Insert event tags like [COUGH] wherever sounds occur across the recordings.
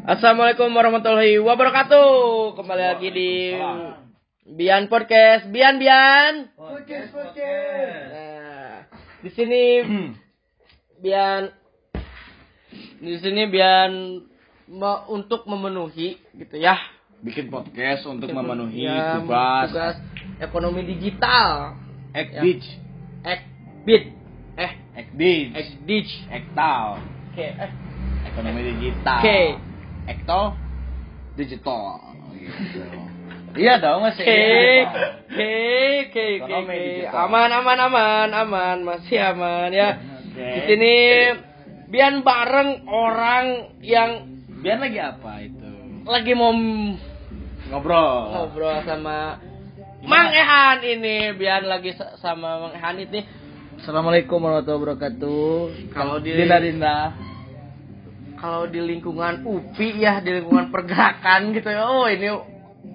Assalamualaikum warahmatullahi wabarakatuh. Kembali lagi di Bian Podcast. Bian Bian. Podcast, podcast. Nah, di sini Bian di sini Bian mau untuk memenuhi gitu ya. Bikin podcast untuk memenuhi Ya, tugas tugas ekonomi digital. Ekdij, Ekbit. Eh, Ekdij, Ekdij. Ektal, Oke, eh. ekonomi digital. Oke. Ekto, digital. Gitu. Iya dong masih. Oke, digital. oke, oke. Aman, aman, aman, aman, masih aman ya. Oke. Di sini Bian bareng orang yang Biar lagi apa itu? lagi mau Ngobrol. ngobrol sama Mang Ehan ini. Bian lagi sa- sama Mang Ehan ini. Assalamualaikum warahmatullahi wabarakatuh. Kalau di Dinda Dinda. Kalau di lingkungan UPI ya, di lingkungan pergerakan gitu ya. Oh, ini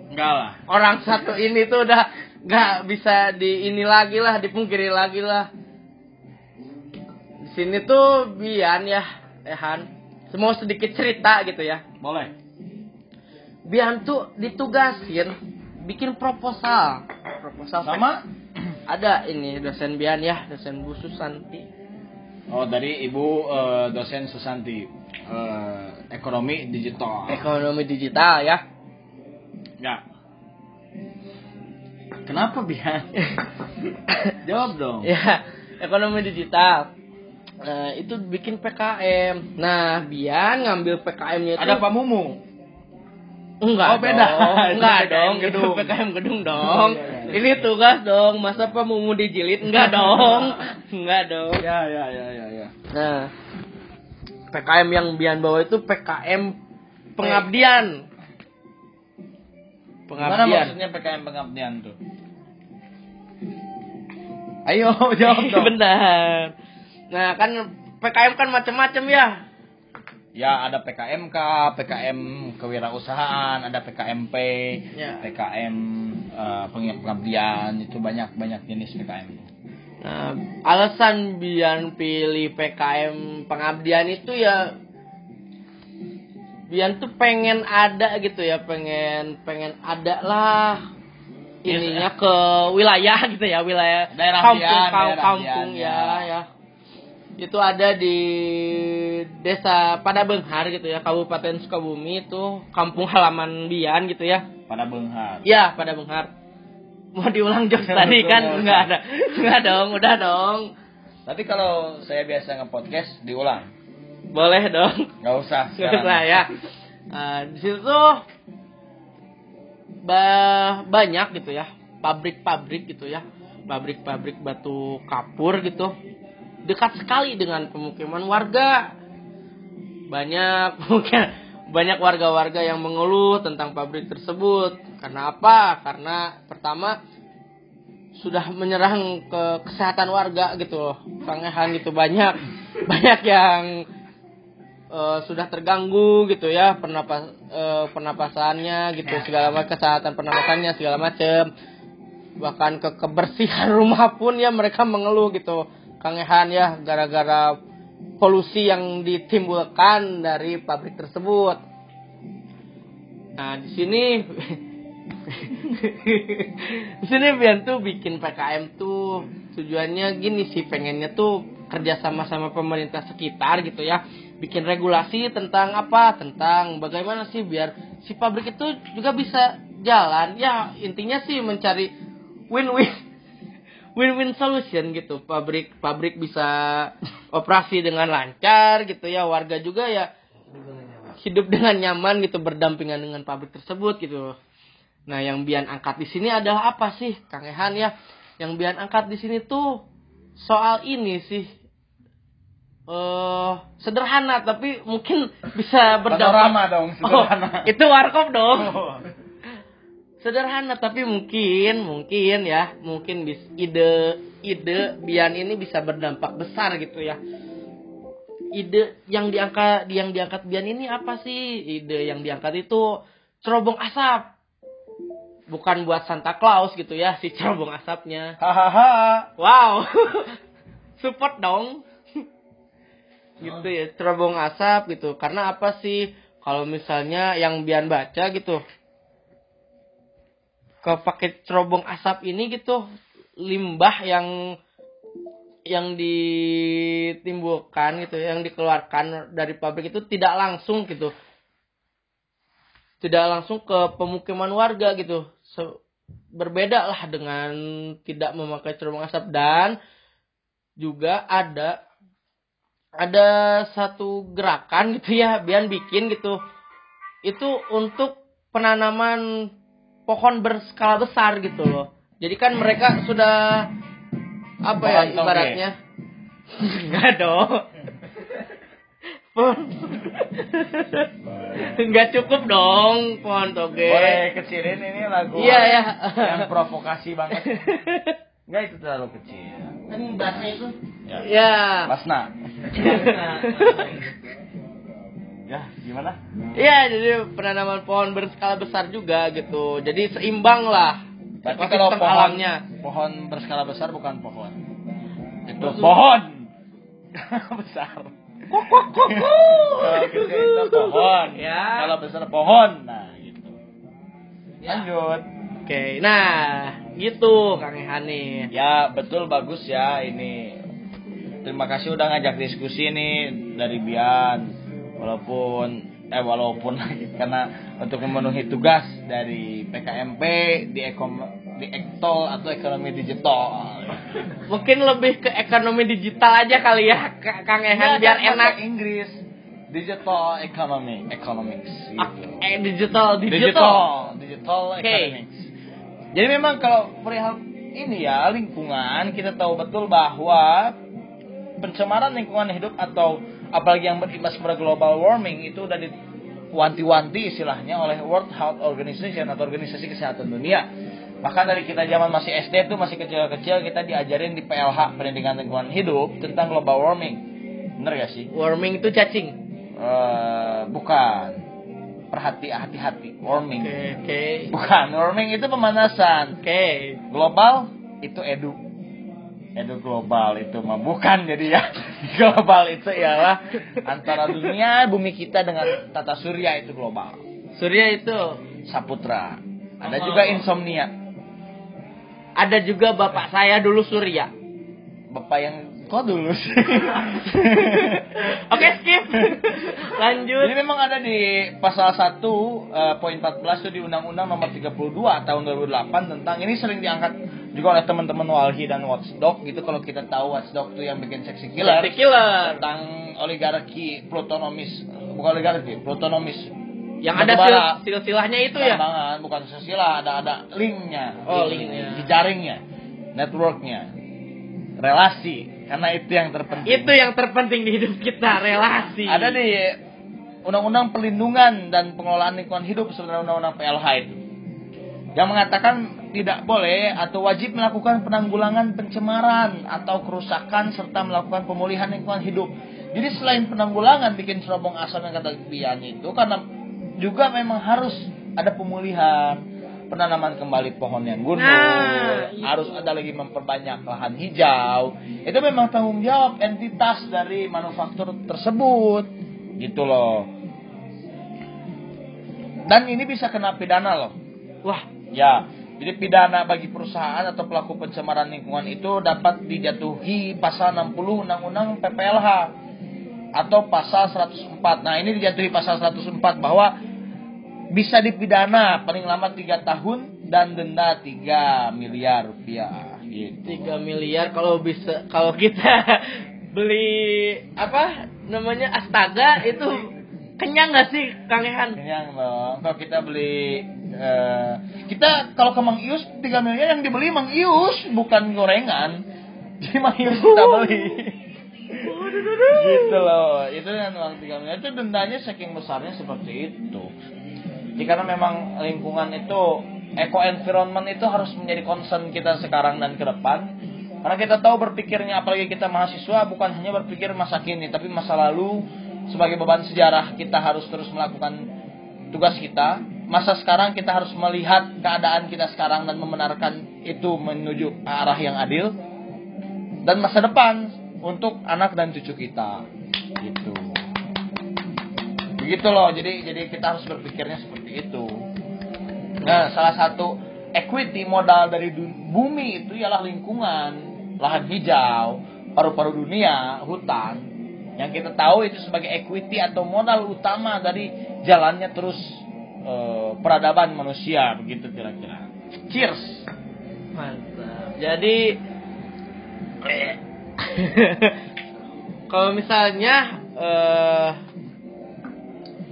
Enggak lah. orang satu ini tuh udah nggak bisa di ini lagi lah, dipungkiri lagi lah. Di sini tuh Bian ya, Ehan. Semua sedikit cerita gitu ya. Boleh. Bian tuh ditugasin bikin proposal. Proposal Sama? ada ini dosen Bian ya, dosen Bu Susanti. Oh dari ibu eh, dosen Susanti Eh, ekonomi digital. Ekonomi digital ya. Ya. Kenapa Bian? [LAUGHS] Jawab dong. ya, ekonomi digital. Nah, itu bikin PKM. Nah, Bian ngambil PKM-nya itu Ada Pak Mumu. Enggak Oh, beda. dong. [LAUGHS] Enggak PKM dong. gedung. Itu PKM gedung dong. [LAUGHS] Iya, iya. Ini tugas dong. Masa Pak Mumu dijilid? Enggak dong. Enggak dong. Ya ya ya ya ya. Nah, PKM yang Bian bawa itu PKM pengabdian. Gimana Pengabdian. maksudnya PKM pengabdian tuh? [LAUGHS] Ayo jawab [LAUGHS] dong. Benar. Nah, kan PKM kan macam-macam ya. Ya ada PKMK, PKM kewirausahaan, ada PKMP, Ya. PKM eh, peng- pengabdian itu banyak banyak jenis PKM. Nah, alasan Bian pilih PKM pengabdian itu ya Bian tuh pengen ada gitu ya, pengen pengen ada lah ininya ke wilayah gitu ya, wilayah Daerah kampung Bian, kam- daerah kampung Bian, ya, ya. ya. Itu ada di Desa Padabenghar gitu ya, Kabupaten Sukabumi itu kampung halaman Bian gitu ya. Pada Benghar. Ya, Padabenghar. Mau diulang jokes tadi kan? Enggak ada. Enggak dong, udah dong. Tapi kalau saya biasa nge-podcast diulang. Boleh dong. Nggak usah. Nggak usah ya. Nah, di situ tuh ba- banyak gitu ya, pabrik-pabrik gitu ya, pabrik-pabrik batu kapur gitu, dekat sekali dengan pemukiman warga. Banyak [LAUGHS] mungkin banyak warga-warga yang mengeluh tentang pabrik tersebut. Karena apa? Karena pertama sudah menyerang ke kesehatan warga gitu loh. Kangehan gitu banyak [LAUGHS] banyak yang eh, sudah terganggu gitu ya pernapas eh, pernapasannya gitu segala macam kesehatan pernapasannya segala macam bahkan ke kebersihan [LAUGHS] rumah pun ya mereka mengeluh gitu kangehan ya gara-gara polusi yang ditimbulkan dari pabrik tersebut. Nah di sini [LAUGHS] di sini Bian tuh bikin PKM tuh tujuannya gini sih pengennya tuh kerja sama sama pemerintah sekitar gitu ya. Bikin regulasi tentang apa? Tentang bagaimana sih biar si pabrik itu juga bisa jalan. Ya intinya sih mencari win-win win-win solution gitu pabrik pabrik bisa operasi dengan lancar gitu ya warga juga ya hidup dengan nyaman gitu berdampingan dengan pabrik tersebut gitu Nah, yang Bian angkat di sini adalah apa sih, Kang Ehan ya? Yang Bian angkat di sini tuh soal ini sih. Eh, sederhana tapi mungkin bisa berdampak. Panorama dong, Oh, sederhana. itu warkop dong. Oh. Sederhana tapi mungkin, mungkin ya, mungkin bis, ide ide Bian ini bisa berdampak besar gitu ya. Ide yang diangkat yang diangkat Bian ini apa sih? Ide yang diangkat itu cerobong asap. Bukan buat Santa Claus gitu ya, si cerobong asapnya. Hahaha. Wow. [LAUGHS] Support dong. gitu ya, cerobong asap gitu. Karena apa sih? kalau misalnya yang Bian baca gitu ke pakai cerobong asap ini gitu limbah yang yang ditimbulkan gitu yang dikeluarkan dari pabrik itu tidak langsung gitu. Tidak langsung ke pemukiman warga gitu. Se- berbeda lah dengan tidak memakai cerobong asap. Dan juga ada ada satu gerakan gitu ya Bian bikin gitu. Itu untuk penanaman pohon berskala besar gitu loh jadi kan mereka sudah apa ya Pohon ibaratnya [LAUGHS] enggak dong pohon enggak cukup dong pohon toge Boleh kecilin ini lagu Iya, ya. yang provokasi banget. Enggak itu terlalu kecil. kan bahasa itu Ya. ya Basna. Ya, gimana? Iya, jadi penanaman pohon berskala besar juga gitu. Jadi seimbang lah. Tapi kalau pohon alamnya. pohon berskala besar bukan pohon. Itu pohon. [LAUGHS] besar. Kok kok kok Kalau [LAUGHS] kecil itu pohon. Ya. Kalau besar pohon. Nah, gitu. Ya. Lanjut. Oke, nah gitu Kang Ehan nih. Ya, betul bagus ya ini. Terima kasih udah ngajak diskusi nih dari Bian. Walaupun eh walaupun lagi karena untuk memenuhi tugas dari PKMP di ekom di ektol atau ekonomi digital. Mungkin lebih ke ekonomi digital aja kali ya Kang Ehan biar Bahasa enak. Inggris digital economy economics gitu. Eh digital digital. digital digital Oke. economics. Jadi memang kalau perihal ini ya lingkungan kita tahu betul bahwa pencemaran lingkungan hidup atau apalagi yang berimbas kepada global warming itu udah diwanti-wanti istilahnya oleh World Health Organization atau Organisasi Kesehatan Dunia. Bahkan dari kita zaman masih SD tuh masih kecil-kecil kita diajarin di PLH pendidikan lingkungan hidup tentang global warming. Bener gak sih? Warming itu cacing. Eh, bukan. Perhati hati-hati warming. Oke, oke. Bukan, warming itu pemanasan. Oke. Global itu edu. Edu global itu mah bukan jadi ya. [LAUGHS] global itu ialah antara dunia bumi kita dengan tata surya itu global. Surya itu Saputra. Ada Oh. juga insomnia. ada juga bapak saya dulu Surya. Bapak yang kok dulu sih? [LAUGHS] Oke, skip. [LAUGHS] Lanjut. Jadi memang ada di pasal 1 eh, poin 14 itu di Undang-Undang Nomor 32 tahun 2008 tentang ini sering diangkat juga oleh teman-teman Walhi dan Watchdog gitu kalau kita tahu Watchdog itu yang bikin seksi killer Seksi killer. tentang oligarki plutonomis bukan oligarki plutonomis Yang ada sil silsilahnya itu ya. Tambangan, bukan sosial ada ada linknya Oh, Link- linknya. jejaringnya networknya relasi karena itu yang terpenting Itu yang terpenting di hidup kita, relasi. ada di Undang-Undang Perlindungan dan Pengelolaan Lingkungan Hidup sebenarnya Undang-Undang PLH itu yang mengatakan tidak boleh atau wajib melakukan penanggulangan pencemaran atau kerusakan serta melakukan pemulihan lingkungan hidup. Jadi selain penanggulangan bikin cerobong asap yang kata Bian itu karena juga memang harus ada pemulihan, penanaman kembali pohon yang gunung, Nah, itu. harus ada lagi memperbanyak lahan hijau. Itu memang tanggung jawab entitas dari manufaktur tersebut. Gitu loh. Dan ini bisa kena pidana loh. Wah, Ya, jadi pidana bagi perusahaan atau pelaku pencemaran lingkungan itu dapat dijatuhi pasal 60 Undang-Undang PPLH atau pasal 104. Nah, ini dijatuhi pasal 104 bahwa bisa dipidana paling lama 3 tahun dan denda 3 miliar rupiah gitu. 3 miliar kalau bisa kalau kita [LAUGHS] beli apa namanya astaga itu kenyang nggak sih Kang Ehan? Kenyang dong. Kalau kita beli eh, kita kalau ke Mang Ius 3 miliar yang dibeli Mang Ius bukan gorengan. Jadi Mang Ius kita beli. gitu loh. Itu kan uang 3 miliar itu dendanya saking besarnya seperti itu. Jadi karena memang lingkungan itu eco environment itu harus menjadi concern kita sekarang dan ke depan. Karena kita tahu berpikirnya apalagi kita mahasiswa bukan hanya berpikir masa kini tapi masa lalu sebagai beban sejarah kita harus terus melakukan tugas kita. Masa sekarang kita harus melihat keadaan kita sekarang dan membenarkan itu menuju arah yang adil. Dan masa depan untuk anak dan cucu kita. Gitu. Begitu loh. Jadi jadi kita harus berpikirnya seperti itu. Nah, salah satu equity modal dari bumi itu ialah lingkungan, lahan hijau, paru-paru dunia, hutan. Yang kita tahu itu sebagai equity atau modal utama dari jalannya terus eh, peradaban manusia begitu kira-kira. Cheers. Mantap. Jadi [LAUGHS] kalau misalnya eh,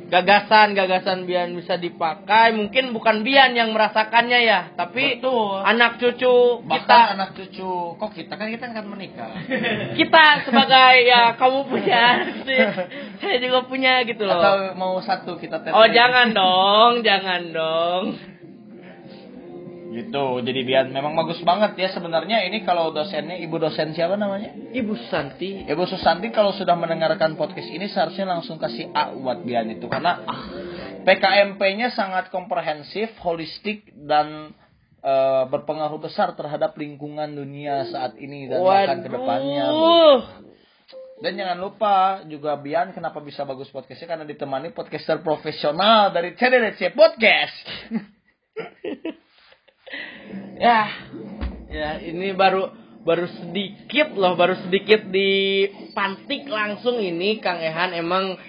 gagasan-gagasan Bian bisa dipakai, mungkin bukan Bian yang merasakannya ya, tapi Betul. anak cucu Bahkan kita anak cucu kok kita kan kita akan menikah. [LAUGHS] kita sebagai ya kamu punya, saya juga punya gitu loh. Atau mau satu kita tes. Oh jangan dong, jangan dong. Gitu. Jadi biar memang bagus banget ya sebenarnya ini kalau dosennya ibu dosen siapa namanya? Ibu Santi. Ibu Susanti kalau sudah mendengarkan podcast ini seharusnya langsung kasih A buat Bian itu karena PKMP-nya sangat komprehensif, holistik dan eh, berpengaruh besar terhadap lingkungan dunia saat ini dan bahkan ke depannya. Bu. Waduh. Dan jangan lupa juga Bian kenapa bisa bagus podcastnya karena ditemani podcaster profesional dari CDDC Podcast. [LAUGHS] Ya, ya ini baru baru sedikit loh, baru sedikit dipantik langsung ini Kang Ehan emang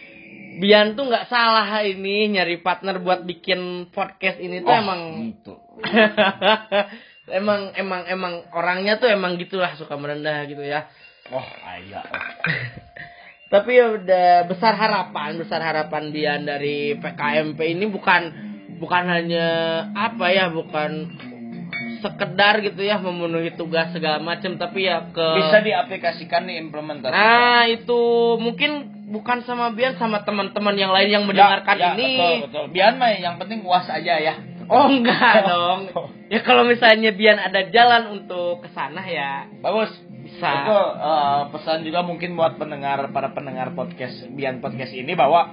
Bian tuh nggak salah ini nyari partner buat bikin podcast ini tuh Oh, emang gitu. [LAUGHS] emang emang emang orangnya tuh emang gitulah suka merendah gitu ya. Oh, ayah. [LAUGHS] Tapi ya udah besar harapan, besar harapan Bian dari PKMP ini bukan bukan hanya apa ya, bukan sekedar gitu ya memenuhi tugas segala macam tapi ya ke Bisa diaplikasikan diimplementasikan. Nah, itu mungkin bukan sama Bian sama teman-teman yang lain yang mendengarkan Ya, ya, ini. Betul, betul. Biar mah yang penting uas aja ya. Oh enggak [LAUGHS] dong. Ya kalau misalnya Bian ada jalan untuk ke sana ya Bagus. bisa. Betul. Eh, pesan juga mungkin buat pendengar para pendengar podcast Bian podcast ini bahwa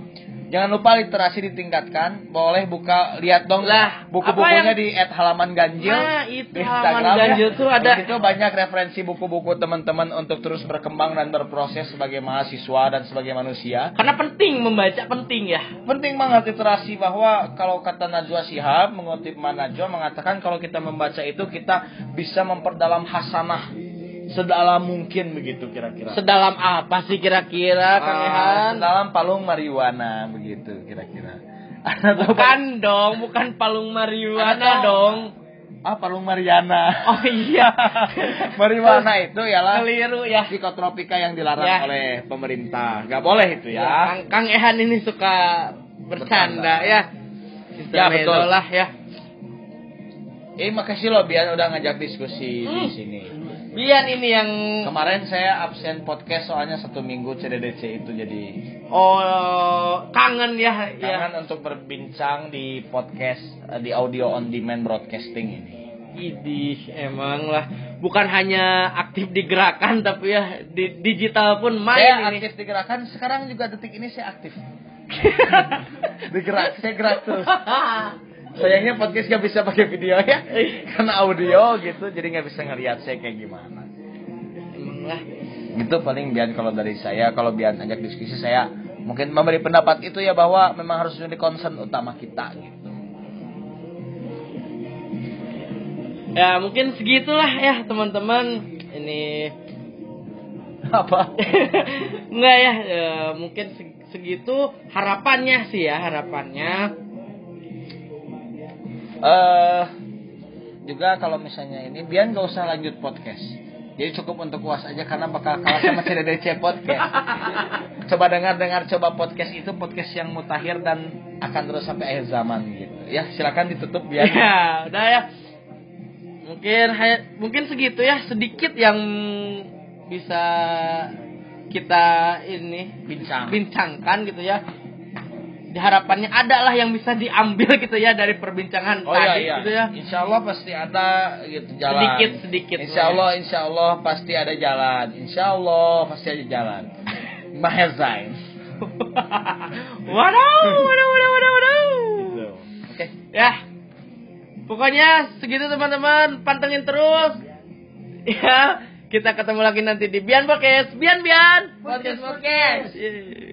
jangan lupa literasi ditingkatkan. Boleh buka lihat dong Lah, buku-bukunya yang- di @halaman ganjil. Nah, itu di halaman Instagram ya. ganjil tuh ada Itu banyak referensi buku-buku teman-teman untuk terus berkembang dan berproses sebagai mahasiswa dan sebagai manusia. karena penting membaca penting ya. Penting banget literasi bahwa kalau kata Najwa Shihab mengutip Ma Najwa mengatakan kalau kita membaca itu kita bisa memperdalam hasanah sedalam mungkin begitu kira-kira. Sedalam apa sih kira-kira Kang Ah, Ehan? sedalam palung marijuana begitu kira-kira. [LAUGHS] Bukan dong, bukan palung marijuana Ada dong. ah palung Mariana. Oh iya. [LAUGHS] marijuana itu ialah Keliru ya. psikotropika yang dilarang Ya. oleh pemerintah. Gak boleh itu Ya, ya. Kang, Kang Ehan ini suka bercanda Bercanda. ya. Ya, betul. lah ya. Eh makasih loh Bian udah ngajak diskusi di Hmm. sini. Bian ini yang Kemarin saya absen podcast soalnya satu minggu CDDC itu jadi oh kangen ya ya. kangen untuk berbincang di podcast di audio on demand broadcasting ini. Idih, emang lah. Bukan hanya aktif di gerakan tapi ya di digital pun main saya ini. aktif di gerakan sekarang juga detik ini saya aktif. [LAUGHS] Digerak, saya gerak terus. [LAUGHS] Sayangnya podcast gak bisa pakai video ya, karena audio gitu, jadi nggak bisa ngelihat saya kayak gimana. emang lah. Gitu paling Bian kalau dari saya, kalau Bian ajak diskusi saya mungkin memberi pendapat itu ya bahwa memang harus menjadi concern utama kita gitu. Ya mungkin segitulah ya teman-teman. Ini [LAUGHS] Apa? [LAUGHS] Enggak ya, ya, mungkin seg- segitu harapannya sih ya, harapannya. Eh juga kalau misalnya ini Bian gak usah lanjut podcast. Jadi cukup untuk uas aja karena bakal kalah sama CDDC podcast. coba dengar-dengar coba podcast itu podcast yang mutakhir dan akan terus sampai akhir zaman gitu. Ya, silakan ditutup Bian. Ya, udah ya. Mungkin mungkin segitu ya, sedikit yang bisa kita ini Bincang. bincangkan gitu ya. Harapannya ada lah yang bisa diambil gitu ya dari perbincangan Oh iya tadi iya. gitu ya. Insya Allah pasti ada gitu jalan. Sedikit sedikit. Insya Allah Insya Allah pasti ada jalan. Insya Allah pasti ada jalan. Mahezain. [LAUGHS] waduh, waduh, waduh, waduh, waduh. Gitu. Oke. Ya. Pokoknya segitu teman-teman, pantengin terus. Ya, kita ketemu lagi nanti di Bian Podcast. Bian Bian. Podcast, podcast. Yeay.